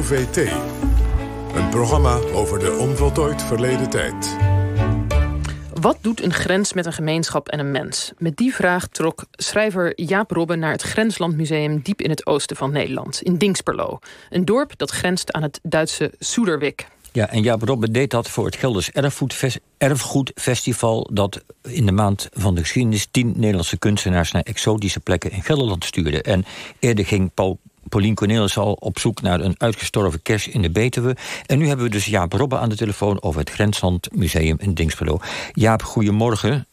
OVT. Een programma over de onvoltooid verleden tijd. Wat doet een grens met een gemeenschap en een mens? Met die vraag trok schrijver Jaap Robben naar het Grenslandmuseum diep in het oosten van Nederland, in Dingsperlo. Een dorp dat grenst aan het Duitse Soederwik. Ja, en Jaap Robben deed dat voor het Gelders Erfgoedfestival... dat in de maand van de geschiedenis tien Nederlandse kunstenaars... naar exotische plekken in Gelderland stuurde. En eerder ging Paul Paulien Cornelis al op zoek naar een uitgestorven kers in de Betuwe. En nu hebben we dus Jaap Robben aan de telefoon over het Grensland Museum in Dingsperlo. Jaap, goedemorgen.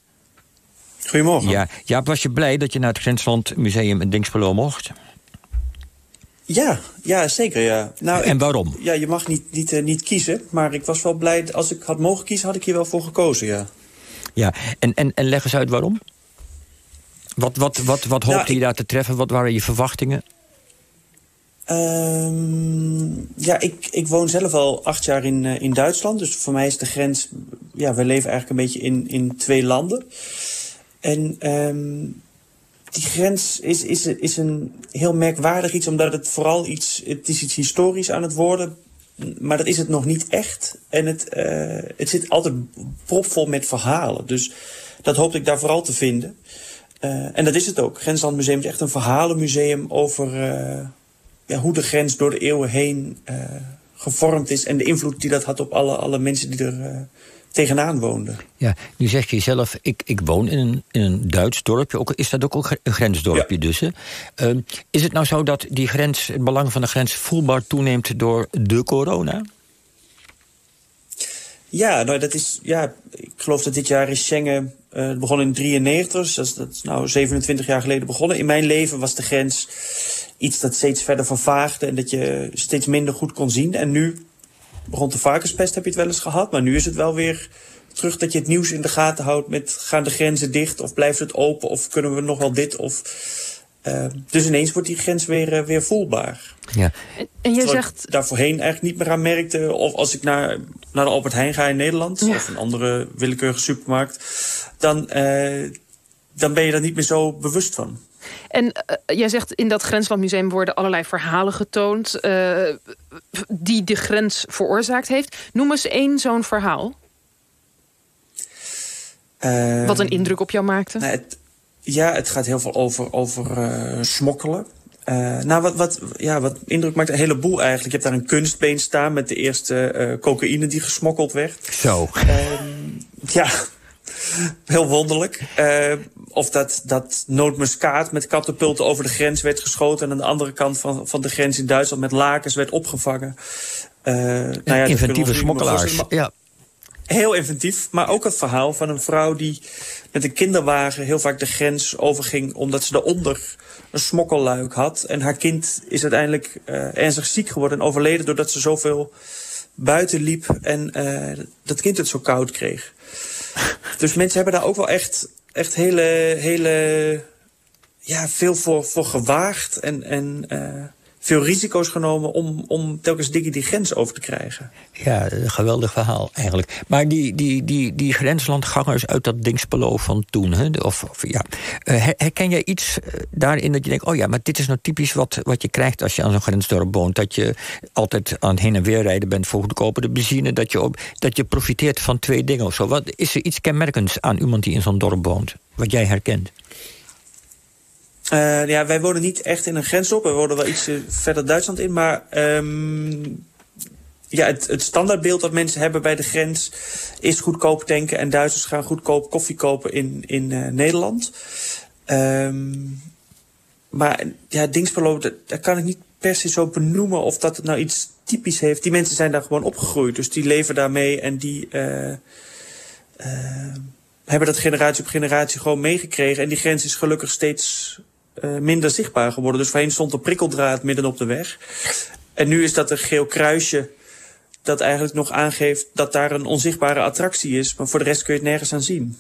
Goedemorgen. Ja, Jaap, was je blij dat je naar het Grensland Museum in Dingsperlo mocht? Ja, ja zeker. Ja. Nou, en waarom? ja, je mag niet, niet, uh, niet kiezen, maar ik was wel blij. Als ik had mogen kiezen, had ik hier wel voor gekozen, ja. Ja, en, en, en leg eens uit waarom? Wat, wat, wat, wat hoopte nou, je daar te treffen? Wat waren je verwachtingen? Um, ja, ik, ik woon zelf al acht jaar in, uh, in Duitsland. Dus voor mij is de grens... Ja, we leven eigenlijk een beetje in, in twee landen. En um, die grens is, is, is een heel merkwaardig iets... omdat het vooral iets... Het is iets historisch aan het worden... Maar dat is het nog niet echt. En het, uh, het zit altijd propvol met verhalen. Dus dat hoopte ik daar vooral te vinden. Uh, en dat is het ook. Grensland Museum is echt een verhalenmuseum over ja, hoe de grens door de eeuwen heen uh, gevormd is... en de invloed die dat had op alle, alle mensen die er uh, tegenaan woonden. Ja, nu zeg je zelf, ik, ik woon in een, in een Duits dorpje. Ook, is dat ook een grensdorpje ja. dus? Hè? Uh, is het nou zo dat die grens, het belang van de grens... voelbaar toeneemt door de corona? Ja, nou, dat is, ja, ik geloof dat dit jaar is Schengen... Uh, het begon in 93, dus dat is, dat is nou 27 jaar geleden begonnen. In mijn leven was de grens iets dat steeds verder vervaagde... en dat je steeds minder goed kon zien. En nu, rond de varkenspest heb je het wel eens gehad... maar nu is het wel weer terug dat je het nieuws in de gaten houdt... met gaan de grenzen dicht of blijft het open of kunnen we nog wel dit... of uh, dus ineens wordt die grens weer, uh, weer voelbaar. Ja. En, en je zegt... ik daar voorheen eigenlijk niet meer aan merkte. Of als ik naar, naar de Albert Heijn ga in Nederland... Ja. of een andere willekeurige supermarkt... Dan, uh, dan ben je daar niet meer zo bewust van. En uh, jij zegt in dat Grenslandmuseum worden allerlei verhalen getoond... Uh, die de grens veroorzaakt heeft. Noem eens één zo'n verhaal. Uh, Wat een indruk op jou maakte. Nou, het, ja, het gaat heel veel over, over uh, smokkelen. Uh, nou, wat, wat, ja, wat indruk maakt, een heleboel eigenlijk. Je hebt daar een kunstbeen staan met de eerste uh, cocaïne die gesmokkeld werd. Zo. Uh, ja, heel wonderlijk. Of dat, dat nootmuskaat met katapulten over de grens werd geschoten... en aan de andere kant van, van de grens in Duitsland met lakens werd opgevangen. Uh, nou ja, Inventieve smokkelaars, ja. Heel inventief, maar ook het verhaal van een vrouw die met een kinderwagen heel vaak de grens overging... omdat ze daaronder een smokkelluik had. En haar kind is uiteindelijk uh, ernstig ziek geworden en overleden... doordat ze zoveel buiten liep en uh, dat kind het zo koud kreeg. dus mensen hebben daar ook wel echt, echt hele, hele ja, veel voor, voor gewaagd en, en uh, veel risico's genomen om, om telkens dingen die grens over te krijgen. Ja, een geweldig verhaal eigenlijk. Maar die, die, die, die grenslandgangers uit dat Dingspelo van toen, hè, of, of ja, uh, herken jij iets daarin dat je denkt, oh ja, maar dit is nou typisch wat, wat je krijgt als je aan zo'n grensdorp woont, dat je altijd aan het heen en weer rijden bent voor goedkope de benzine, dat je, op, dat je profiteert van twee dingen of zo. Wat, is er iets kenmerkends aan iemand die in zo'n dorp woont, wat jij herkent? Uh, ja, wij wonen niet echt in een grensdorp. We wonen wel iets uh, verder Duitsland in. Maar um, ja, het, standaardbeeld dat mensen hebben bij de grens is goedkoop tanken. En Duitsers gaan goedkoop koffie kopen in, in uh, Nederland. Um, maar ja, Dingsperlo, daar kan ik niet per se zo benoemen of dat het nou iets typisch heeft. Die mensen zijn daar gewoon opgegroeid. Dus die leven daarmee en die hebben dat generatie op generatie gewoon meegekregen. En die grens is gelukkig steeds uh, minder zichtbaar geworden. Dus voorheen stond er prikkeldraad midden op de weg. En nu is dat een geel kruisje dat eigenlijk nog aangeeft dat daar een onzichtbare attractie is. Maar voor de rest kun je het nergens aan zien.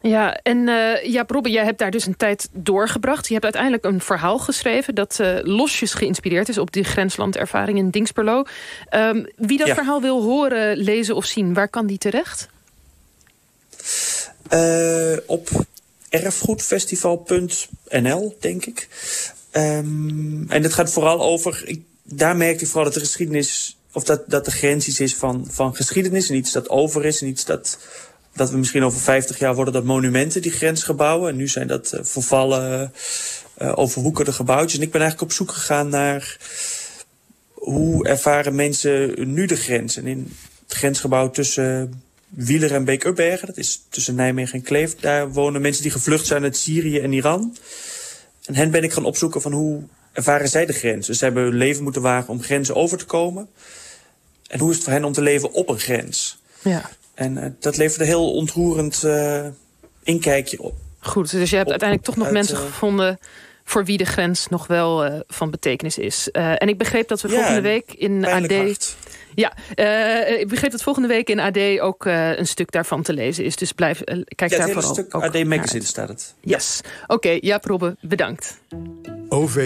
Ja, en uh, Jaap Robben, jij hebt daar dus een tijd doorgebracht. Je hebt uiteindelijk een verhaal geschreven... dat uh, losjes geïnspireerd is op die grenslandervaring in Dingsperlo. Um, wie dat ja. verhaal wil horen, lezen of zien, waar kan die terecht? Uh, op erfgoedfestival.nl, denk ik. Um, en het gaat vooral over... Ik, daar merkte ik vooral dat de geschiedenis... of dat, dat de grens is van, van geschiedenis en iets dat over is... en iets dat, dat we misschien over 50 jaar worden dat monumenten, die grensgebouwen. En nu zijn dat uh, vervallen, uh, overhoekerde gebouwtjes. En ik ben eigenlijk op zoek gegaan naar... hoe ervaren mensen nu de grens? En in het grensgebouw tussen Wieler en Beek-Upbergen... dat is tussen Nijmegen en Kleef... daar wonen mensen die gevlucht zijn uit Syrië en Iran... En hen ben ik gaan opzoeken van hoe ervaren zij de grens. Dus ze hebben hun leven moeten wagen om grenzen over te komen. En hoe is het voor hen om te leven op een grens? Ja. En uh, dat levert een heel ontroerend uh, inkijkje op. Goed, dus je hebt op, uiteindelijk toch nog uit, mensen uh, gevonden voor wie de grens nog wel uh, van betekenis is. Uh, en ik begreep dat we ja, volgende week in AD... Hard. Ja, uh, ik begreep dat volgende week in AD ook een stuk daarvan te lezen is. Dus blijf, kijk ja, daar vooral stuk ook AD Magazine staat het. Yes. Oké, okay, ja, Robbe, bedankt. OV